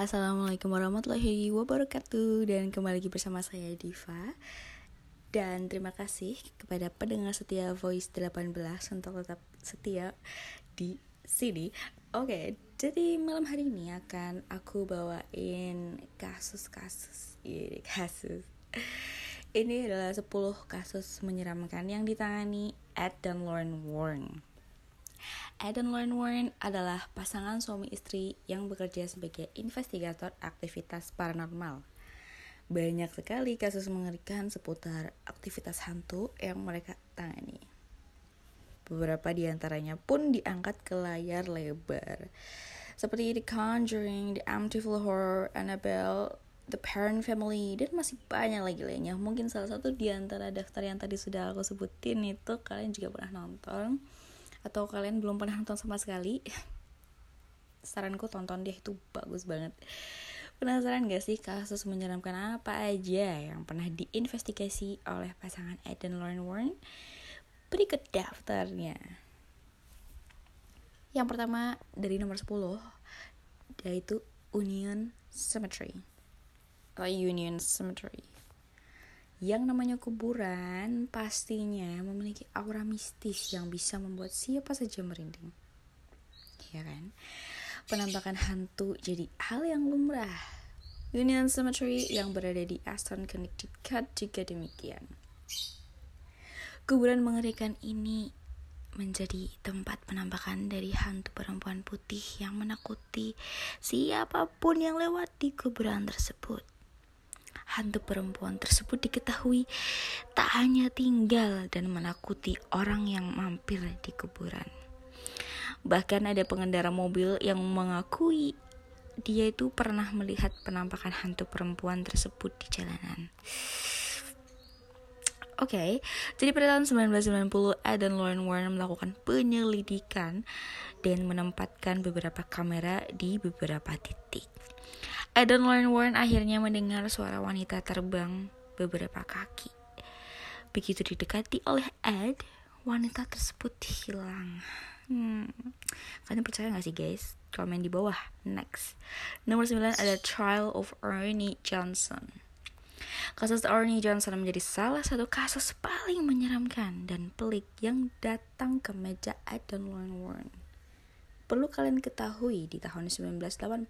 Assalamualaikum warahmatullahi wabarakatuh. Dan kembali lagi bersama saya Diva. Dan terima kasih kepada pendengar setia Voice 18 Untuk tetap setia di sini. Oke, jadi malam hari ini akan aku bawain kasus-kasus. Ini kasus. Ini adalah 10 kasus menyeramkan yang ditangani Ed dan Lauren Warren Ed dan Lauren Warren adalah pasangan suami istri yang bekerja sebagai investigator aktivitas paranormal. Banyak sekali kasus mengerikan seputar aktivitas hantu yang mereka tangani. Beberapa di antaranya pun diangkat ke layar lebar. Seperti The Conjuring, The Amityville Horror, Annabelle, The Parent Family, dan masih banyak lagi lainnya. Mungkin salah satu di antara daftar yang tadi sudah aku sebutin itu kalian juga pernah nonton atau kalian belum pernah nonton sama sekali? Saranku tonton deh itu bagus banget. Penasaran gak sih kasus menyeramkan apa aja yang pernah diinvestigasi oleh pasangan Ed dan Lauren Warren berikut daftarnya. Yang pertama dari nomor 10 yaitu Union Cemetery. Atau Union Cemetery yang namanya kuburan pastinya memiliki aura mistis yang bisa membuat siapa saja merinding. Ya kan? Penampakan hantu jadi hal yang lumrah. Union Cemetery yang berada di Aston, Connecticut juga demikian. Kuburan mengerikan ini menjadi tempat penampakan dari hantu perempuan putih yang menakuti siapa pun yang lewat di kuburan tersebut hantu perempuan tersebut diketahui tak hanya tinggal dan menakuti orang yang mampir di kuburan. Bahkan ada pengendara mobil yang mengakui dia itu pernah melihat penampakan hantu perempuan tersebut di jalanan. Oke, okay, jadi pada tahun 1990 Ed dan Lauren Warren melakukan penyelidikan dan menempatkan beberapa kamera di beberapa titik. Ed dan Lauren Warren akhirnya mendengar suara wanita terbang beberapa kaki. Begitu didekati oleh Ed, wanita tersebut hilang. Hmm. Kalian percaya gak sih guys? Komen di bawah. Next. Nomor 9 ada Trial of Ernie Johnson. Kasus Ernie Johnson menjadi salah satu kasus paling menyeramkan dan pelik yang datang ke meja Ed dan Warren. Perlu kalian ketahui di tahun 1981,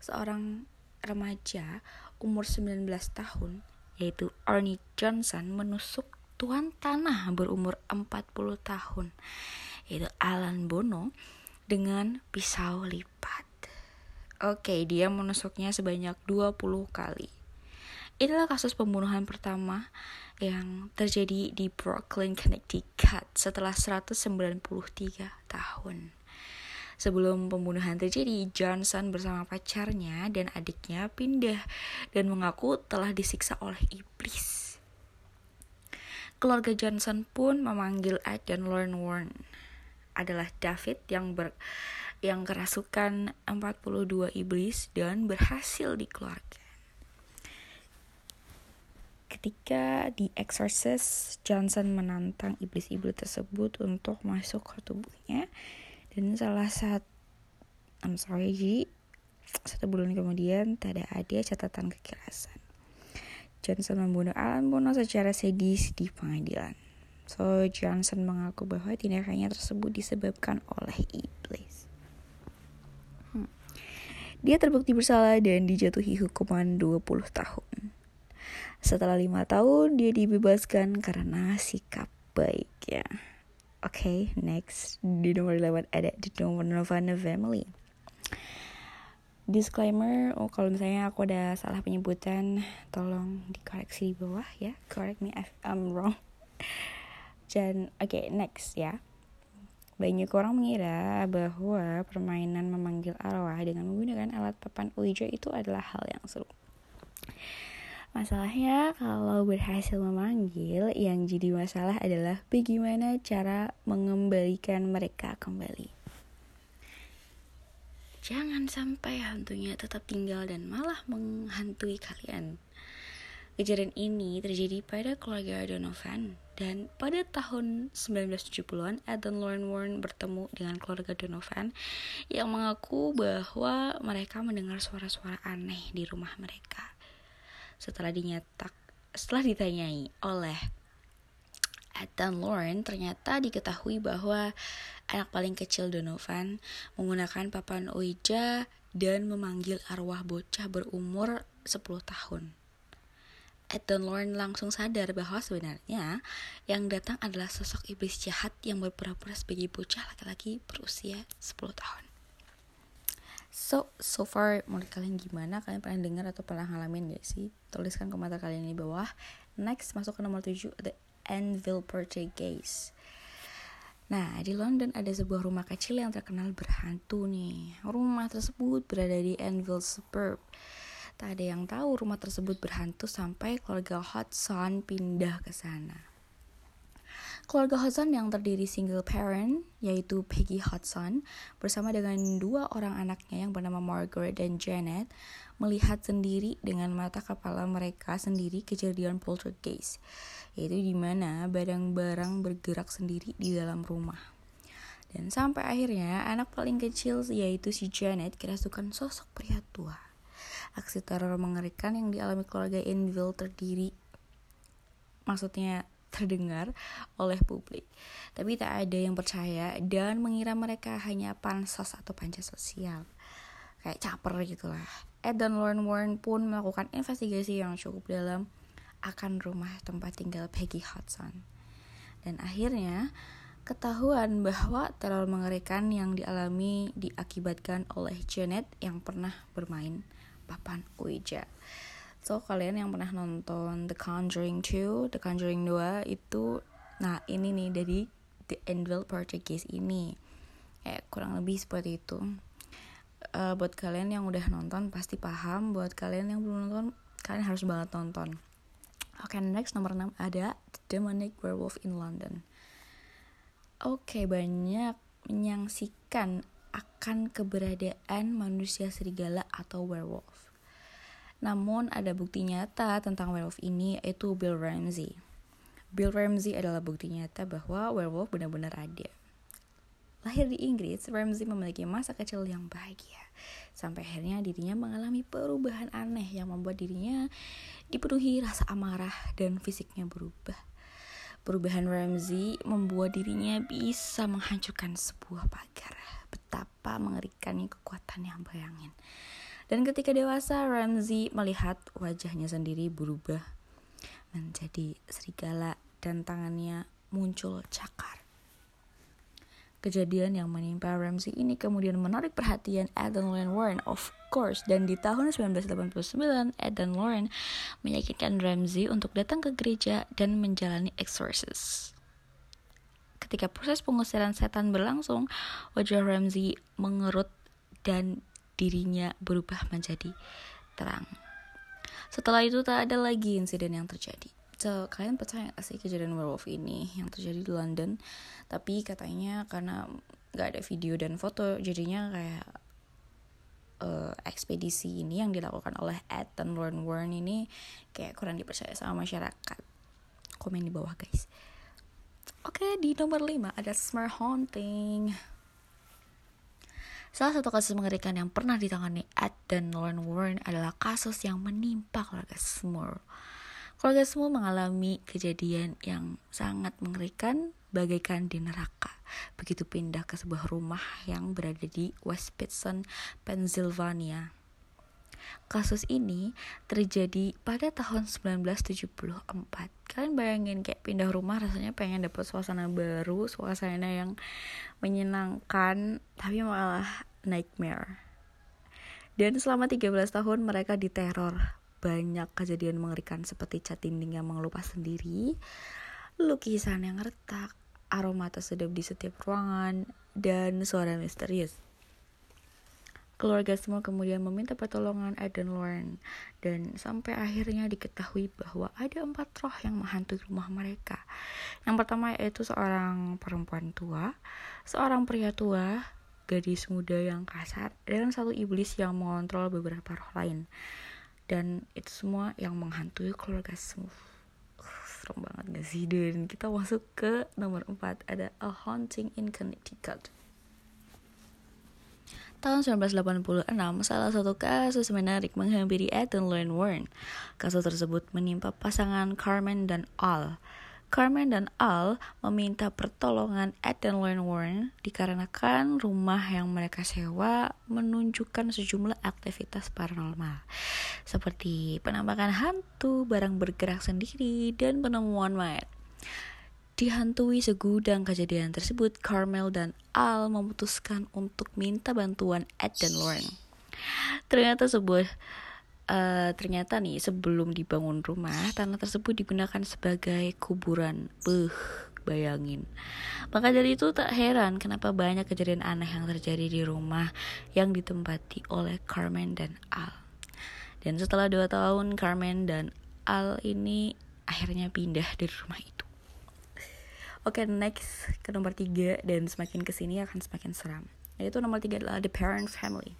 seorang remaja umur 19 tahun yaitu Arnie Johnson menusuk tuan tanah berumur 40 tahun yaitu Alan Bono dengan pisau lipat. Oke, dia menusuknya sebanyak 20 kali. Inilah kasus pembunuhan pertama yang terjadi di Brooklyn, Connecticut setelah 193 tahun. Sebelum pembunuhan terjadi, Johnson bersama pacarnya dan adiknya pindah dan mengaku telah disiksa oleh iblis. Keluarga Johnson pun memanggil Ed dan Lauren Warren. Adalah David yang ber yang kerasukan 42 iblis dan berhasil dikeluarkan. Ketika di Exorcist, Johnson menantang iblis-iblis tersebut untuk masuk ke tubuhnya dan salah satu I'm sorry Ji. Satu bulan kemudian tidak ada catatan kekerasan. Johnson membunuh Alan Bono secara sadis di pengadilan. So Johnson mengaku bahwa tindakannya tersebut disebabkan oleh iblis. Hmm. dia terbukti bersalah dan dijatuhi hukuman 20 tahun. Setelah lima tahun dia dibebaskan karena sikap baiknya. Okay, next di nomor 8 ada di nomor Nirvana Family. Disclaimer, oh kalau misalnya aku ada salah penyebutan, tolong dikoreksi di bawah ya. Correct me if I'm wrong. Dan oke, okay, next ya. Banyak orang mengira bahwa permainan memanggil arwah dengan menggunakan alat papan Ouija itu adalah hal yang seru. Masalahnya kalau berhasil memanggil, yang jadi masalah adalah bagaimana cara mengembalikan mereka kembali. Jangan sampai hantunya tetap tinggal dan malah menghantui kalian. Kejadian ini terjadi pada keluarga Donovan dan pada tahun 1970-an Ed dan Lauren Warren bertemu dengan keluarga Donovan yang mengaku bahwa mereka mendengar suara-suara aneh di rumah mereka. Setelah dinyatak, setelah ditanyai oleh Ed dan Lauren ternyata diketahui bahwa anak paling kecil Donovan menggunakan papan Ouija dan memanggil arwah bocah berumur 10 tahun. Ed dan Lauren langsung sadar bahwa sebenarnya yang datang adalah sosok iblis jahat yang berpura-pura sebagai bocah laki-laki berusia 10 tahun. So, so far menurut kalian gimana? Kalian pernah dengar atau pernah ngalamin gak sih? Tuliskan komentar kalian di bawah. Next, masuk ke nomor 7, The Anvil Portuguese. Nah, di London ada sebuah rumah kecil yang terkenal berhantu nih. Rumah tersebut berada di Anvil Suburb Tak ada yang tahu rumah tersebut berhantu sampai keluarga Hodgson pindah ke sana. Keluarga Hodgson yang terdiri single parent, yaitu Peggy Hodgson, bersama dengan dua orang anaknya yang bernama Margaret dan Janet, melihat sendiri dengan mata kepala mereka sendiri kejadian poltergeist, yaitu di mana barang-barang bergerak sendiri di dalam rumah. Dan sampai akhirnya anak paling kecil yaitu si Janet kerasukan sosok pria tua aksi teror mengerikan yang dialami keluarga Enville terdiri maksudnya terdengar oleh publik. Tapi tak ada yang percaya dan mengira mereka hanya pansos atau panca sosial. Kayak caper gitulah. Ed dan Lauren Warren pun melakukan investigasi yang cukup dalam akan rumah tempat tinggal Peggy Hudson. Dan akhirnya ketahuan bahwa teror mengerikan yang dialami diakibatkan oleh Janet yang pernah bermain papan Ouija. So kalian yang pernah nonton The Conjuring 2, The Conjuring 2 itu nah ini nih dari The Anvil Portuguese ini. Eh kurang lebih seperti itu. Uh, buat kalian yang udah nonton pasti paham, buat kalian yang belum nonton kalian harus banget nonton. Oke, okay, next nomor 6 ada The Demonic Werewolf in London. Oke, okay, banyak menyaksikan akan keberadaan manusia serigala atau werewolf. Namun ada bukti nyata tentang werewolf ini yaitu Bill Ramsey. Bill Ramsey adalah bukti nyata bahwa werewolf benar-benar ada. Lahir di Inggris, Ramsey memiliki masa kecil yang bahagia. Sampai akhirnya dirinya mengalami perubahan aneh yang membuat dirinya dipenuhi rasa amarah dan fisiknya berubah. Perubahan Ramsey membuat dirinya bisa menghancurkan sebuah pagar betapa mengerikannya kekuatan yang bayangin. Dan ketika dewasa, Ramsey melihat wajahnya sendiri berubah menjadi serigala dan tangannya muncul cakar. Kejadian yang menimpa Ramsey ini kemudian menarik perhatian Eden Lauren Warren, of course. Dan di tahun 1989, Eden Lauren meyakinkan Ramsey untuk datang ke gereja dan menjalani exorcist. Ketika proses pengusiran setan berlangsung, wajah Ramsey mengerut dan dirinya berubah menjadi terang. Setelah itu tak ada lagi insiden yang terjadi. So, kalian percaya gak sih kejadian werewolf ini yang terjadi di London? Tapi katanya karena gak ada video dan foto, jadinya kayak uh, ekspedisi ini yang dilakukan oleh Ed dan Lauren Warren ini kayak kurang dipercaya sama masyarakat. Komen di bawah guys. Oke, di nomor 5 ada smart haunting. Salah satu kasus mengerikan yang pernah ditangani Ed dan Lauren Warren adalah kasus yang menimpa keluarga Smur. Keluarga Smur mengalami kejadian yang sangat mengerikan bagaikan di neraka. Begitu pindah ke sebuah rumah yang berada di West Pittston, Pennsylvania. Kasus ini terjadi pada tahun 1974. Kalian bayangin kayak pindah rumah rasanya pengen dapet suasana baru, suasana yang menyenangkan, tapi malah nightmare. Dan selama 13 tahun mereka diteror. Banyak kejadian mengerikan seperti cat dinding yang mengelupas sendiri, lukisan yang retak, aroma tersedap di setiap ruangan, dan suara misterius. Keluarga semua kemudian meminta pertolongan Eden Lauren dan sampai akhirnya diketahui bahwa ada empat roh yang menghantui rumah mereka. Yang pertama yaitu seorang perempuan tua, seorang pria tua, gadis muda yang kasar, dan satu iblis yang mengontrol beberapa roh lain. dan itu semua yang menghantui keluarga Smooth serem banget gak sih dan kita masuk ke nomor 4 ada A Haunting in Connecticut Tahun 1986, salah satu kasus menarik menghampiri Lorraine Warren. Kasus tersebut menimpa pasangan Carmen dan Al. Carmen dan Al meminta pertolongan Lorraine Warren dikarenakan rumah yang mereka sewa menunjukkan sejumlah aktivitas paranormal seperti penampakan hantu, barang bergerak sendiri, dan penemuan mayat. Dihantui segudang kejadian tersebut, Carmel dan Al memutuskan untuk minta bantuan Ed dan Lauren. Ternyata sebuah uh, ternyata nih sebelum dibangun rumah, tanah tersebut digunakan sebagai kuburan. Beuh, bayangin. Maka dari itu tak heran kenapa banyak kejadian aneh yang terjadi di rumah yang ditempati oleh Carmen dan Al. Dan setelah dua tahun, Carmen dan Al ini akhirnya pindah dari rumah itu. Oke, okay, next ke nomor tiga dan semakin ke sini akan semakin seram. Yaitu nomor tiga adalah The Parents Family.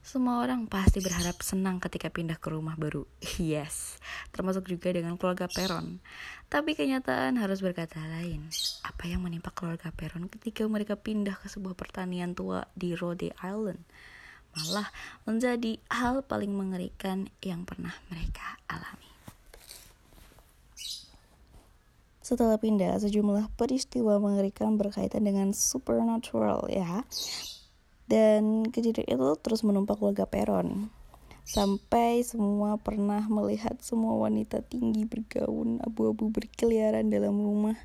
Semua orang pasti berharap senang ketika pindah ke rumah baru. Yes, termasuk juga dengan keluarga Peron. Tapi kenyataan harus berkata lain. Apa yang menimpa keluarga Peron ketika mereka pindah ke sebuah pertanian tua di Rhode Island? Malah menjadi hal paling mengerikan yang pernah mereka alami. Setelah pindah, sejumlah peristiwa mengerikan berkaitan dengan supernatural ya. Dan kejadian itu terus menumpak keluarga Peron. Sampai semua pernah melihat semua wanita tinggi bergaun abu-abu berkeliaran dalam rumah.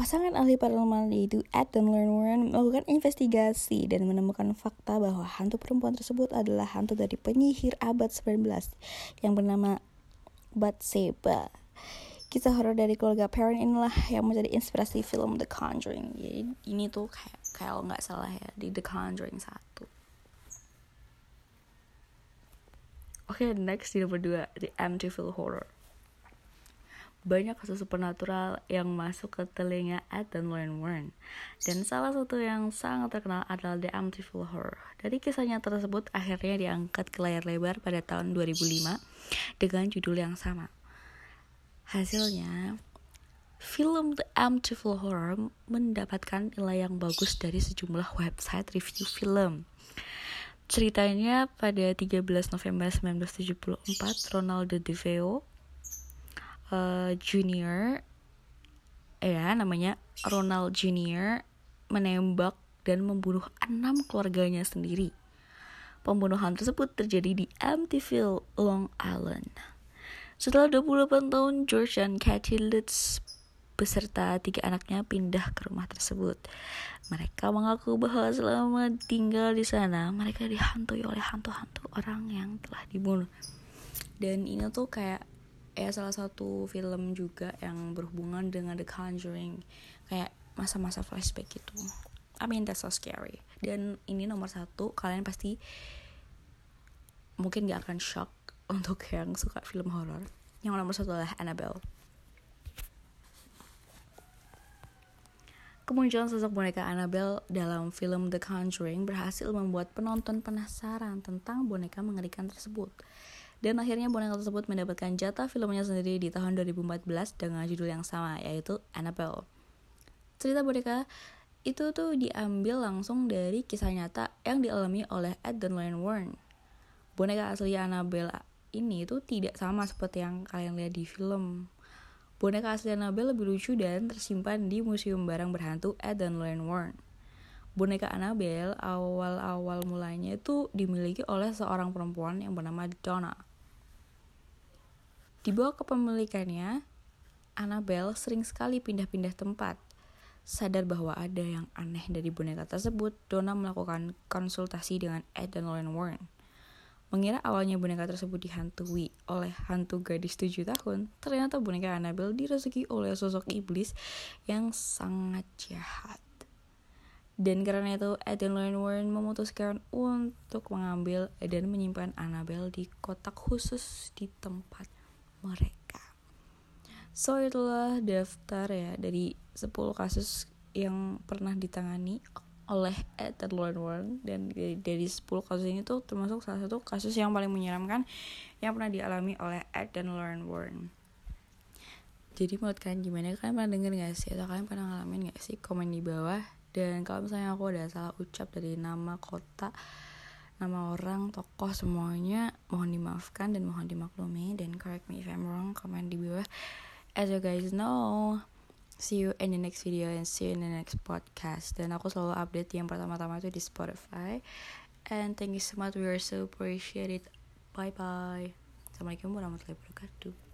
Pasangan ahli paranormal yaitu Ed dan Lauren Warren melakukan investigasi dan menemukan fakta bahwa hantu perempuan tersebut adalah hantu dari penyihir abad 19 yang bernama Batseba. Kisah horor dari keluarga Perrin inilah yang menjadi inspirasi film The Conjuring. Jadi ini tuh kayak kalau nggak salah ya di The Conjuring satu. Oke, okay, next di nomor 2, The Amityville Horror. Banyak kasus supernatural yang masuk ke telinga dan Lauren Warren. Dan salah satu yang sangat terkenal adalah The Amityville Horror. Dari kisahnya tersebut akhirnya diangkat ke layar lebar pada tahun 2005 dengan judul yang sama. Hasilnya, film The Amityville Horror mendapatkan nilai yang bagus dari sejumlah website review film. Ceritanya pada 13 November 1974, Ronaldo DeVeo uh, Junior ya namanya Ronald Junior menembak dan membunuh enam keluarganya sendiri. Pembunuhan tersebut terjadi di Amityville, Long Island. Setelah 28 tahun, George dan Kathy Lutz beserta tiga anaknya pindah ke rumah tersebut. Mereka mengaku bahwa selama tinggal di sana, mereka dihantui oleh hantu-hantu orang yang telah dibunuh. Dan ini tuh kayak ya salah satu film juga yang berhubungan dengan The Conjuring, kayak masa-masa flashback gitu. I mean that's so scary. Dan ini nomor satu, kalian pasti mungkin gak akan shock untuk yang suka film horor. Yang nomor satu adalah Annabelle. Kemunculan sosok boneka Annabelle dalam film The Conjuring berhasil membuat penonton penasaran tentang boneka mengerikan tersebut. Dan akhirnya boneka tersebut mendapatkan jatah filmnya sendiri di tahun 2014 dengan judul yang sama, yaitu Annabelle. Cerita boneka itu tuh diambil langsung dari kisah nyata yang dialami oleh Ed dan Lorraine Warren. Boneka asli Annabelle ini itu tidak sama seperti yang kalian lihat di film. Boneka asli Annabelle lebih lucu dan tersimpan di Museum Barang Berhantu Lorraine Warren. Boneka Annabelle awal-awal mulanya itu dimiliki oleh seorang perempuan yang bernama Donna. Di bawah kepemilikannya, Annabelle sering sekali pindah-pindah tempat. Sadar bahwa ada yang aneh dari boneka tersebut, Donna melakukan konsultasi dengan Ed dan Lorraine Warren. Mengira awalnya boneka tersebut dihantui oleh hantu gadis tujuh tahun, ternyata boneka Annabelle dirasuki oleh sosok iblis yang sangat jahat. Dan karena itu, Ed dan Lorraine Warren memutuskan untuk mengambil dan menyimpan Annabelle di kotak khusus di tempat mereka. So itulah daftar ya dari 10 kasus yang pernah ditangani oleh Lord Warren dan dari, dari 10 kasus ini tuh termasuk salah satu kasus yang paling menyeramkan yang pernah dialami oleh Ed dan Lauren Warren. Jadi menurut kalian gimana? Kalian pernah denger gak sih? Atau kalian pernah ngalamin gak sih? Komen di bawah. Dan kalau misalnya aku ada salah ucap dari nama kota, nama orang, tokoh semuanya, mohon dimaafkan dan mohon dimaklumi. Dan correct me if I'm wrong, komen di bawah. As you guys know, see you in the next video and see you in the next podcast. Dan aku selalu update yang pertama-tama itu di Spotify. And thank you so much. We are so appreciated bye bye assalamualaikum warahmatullahi wabarakatuh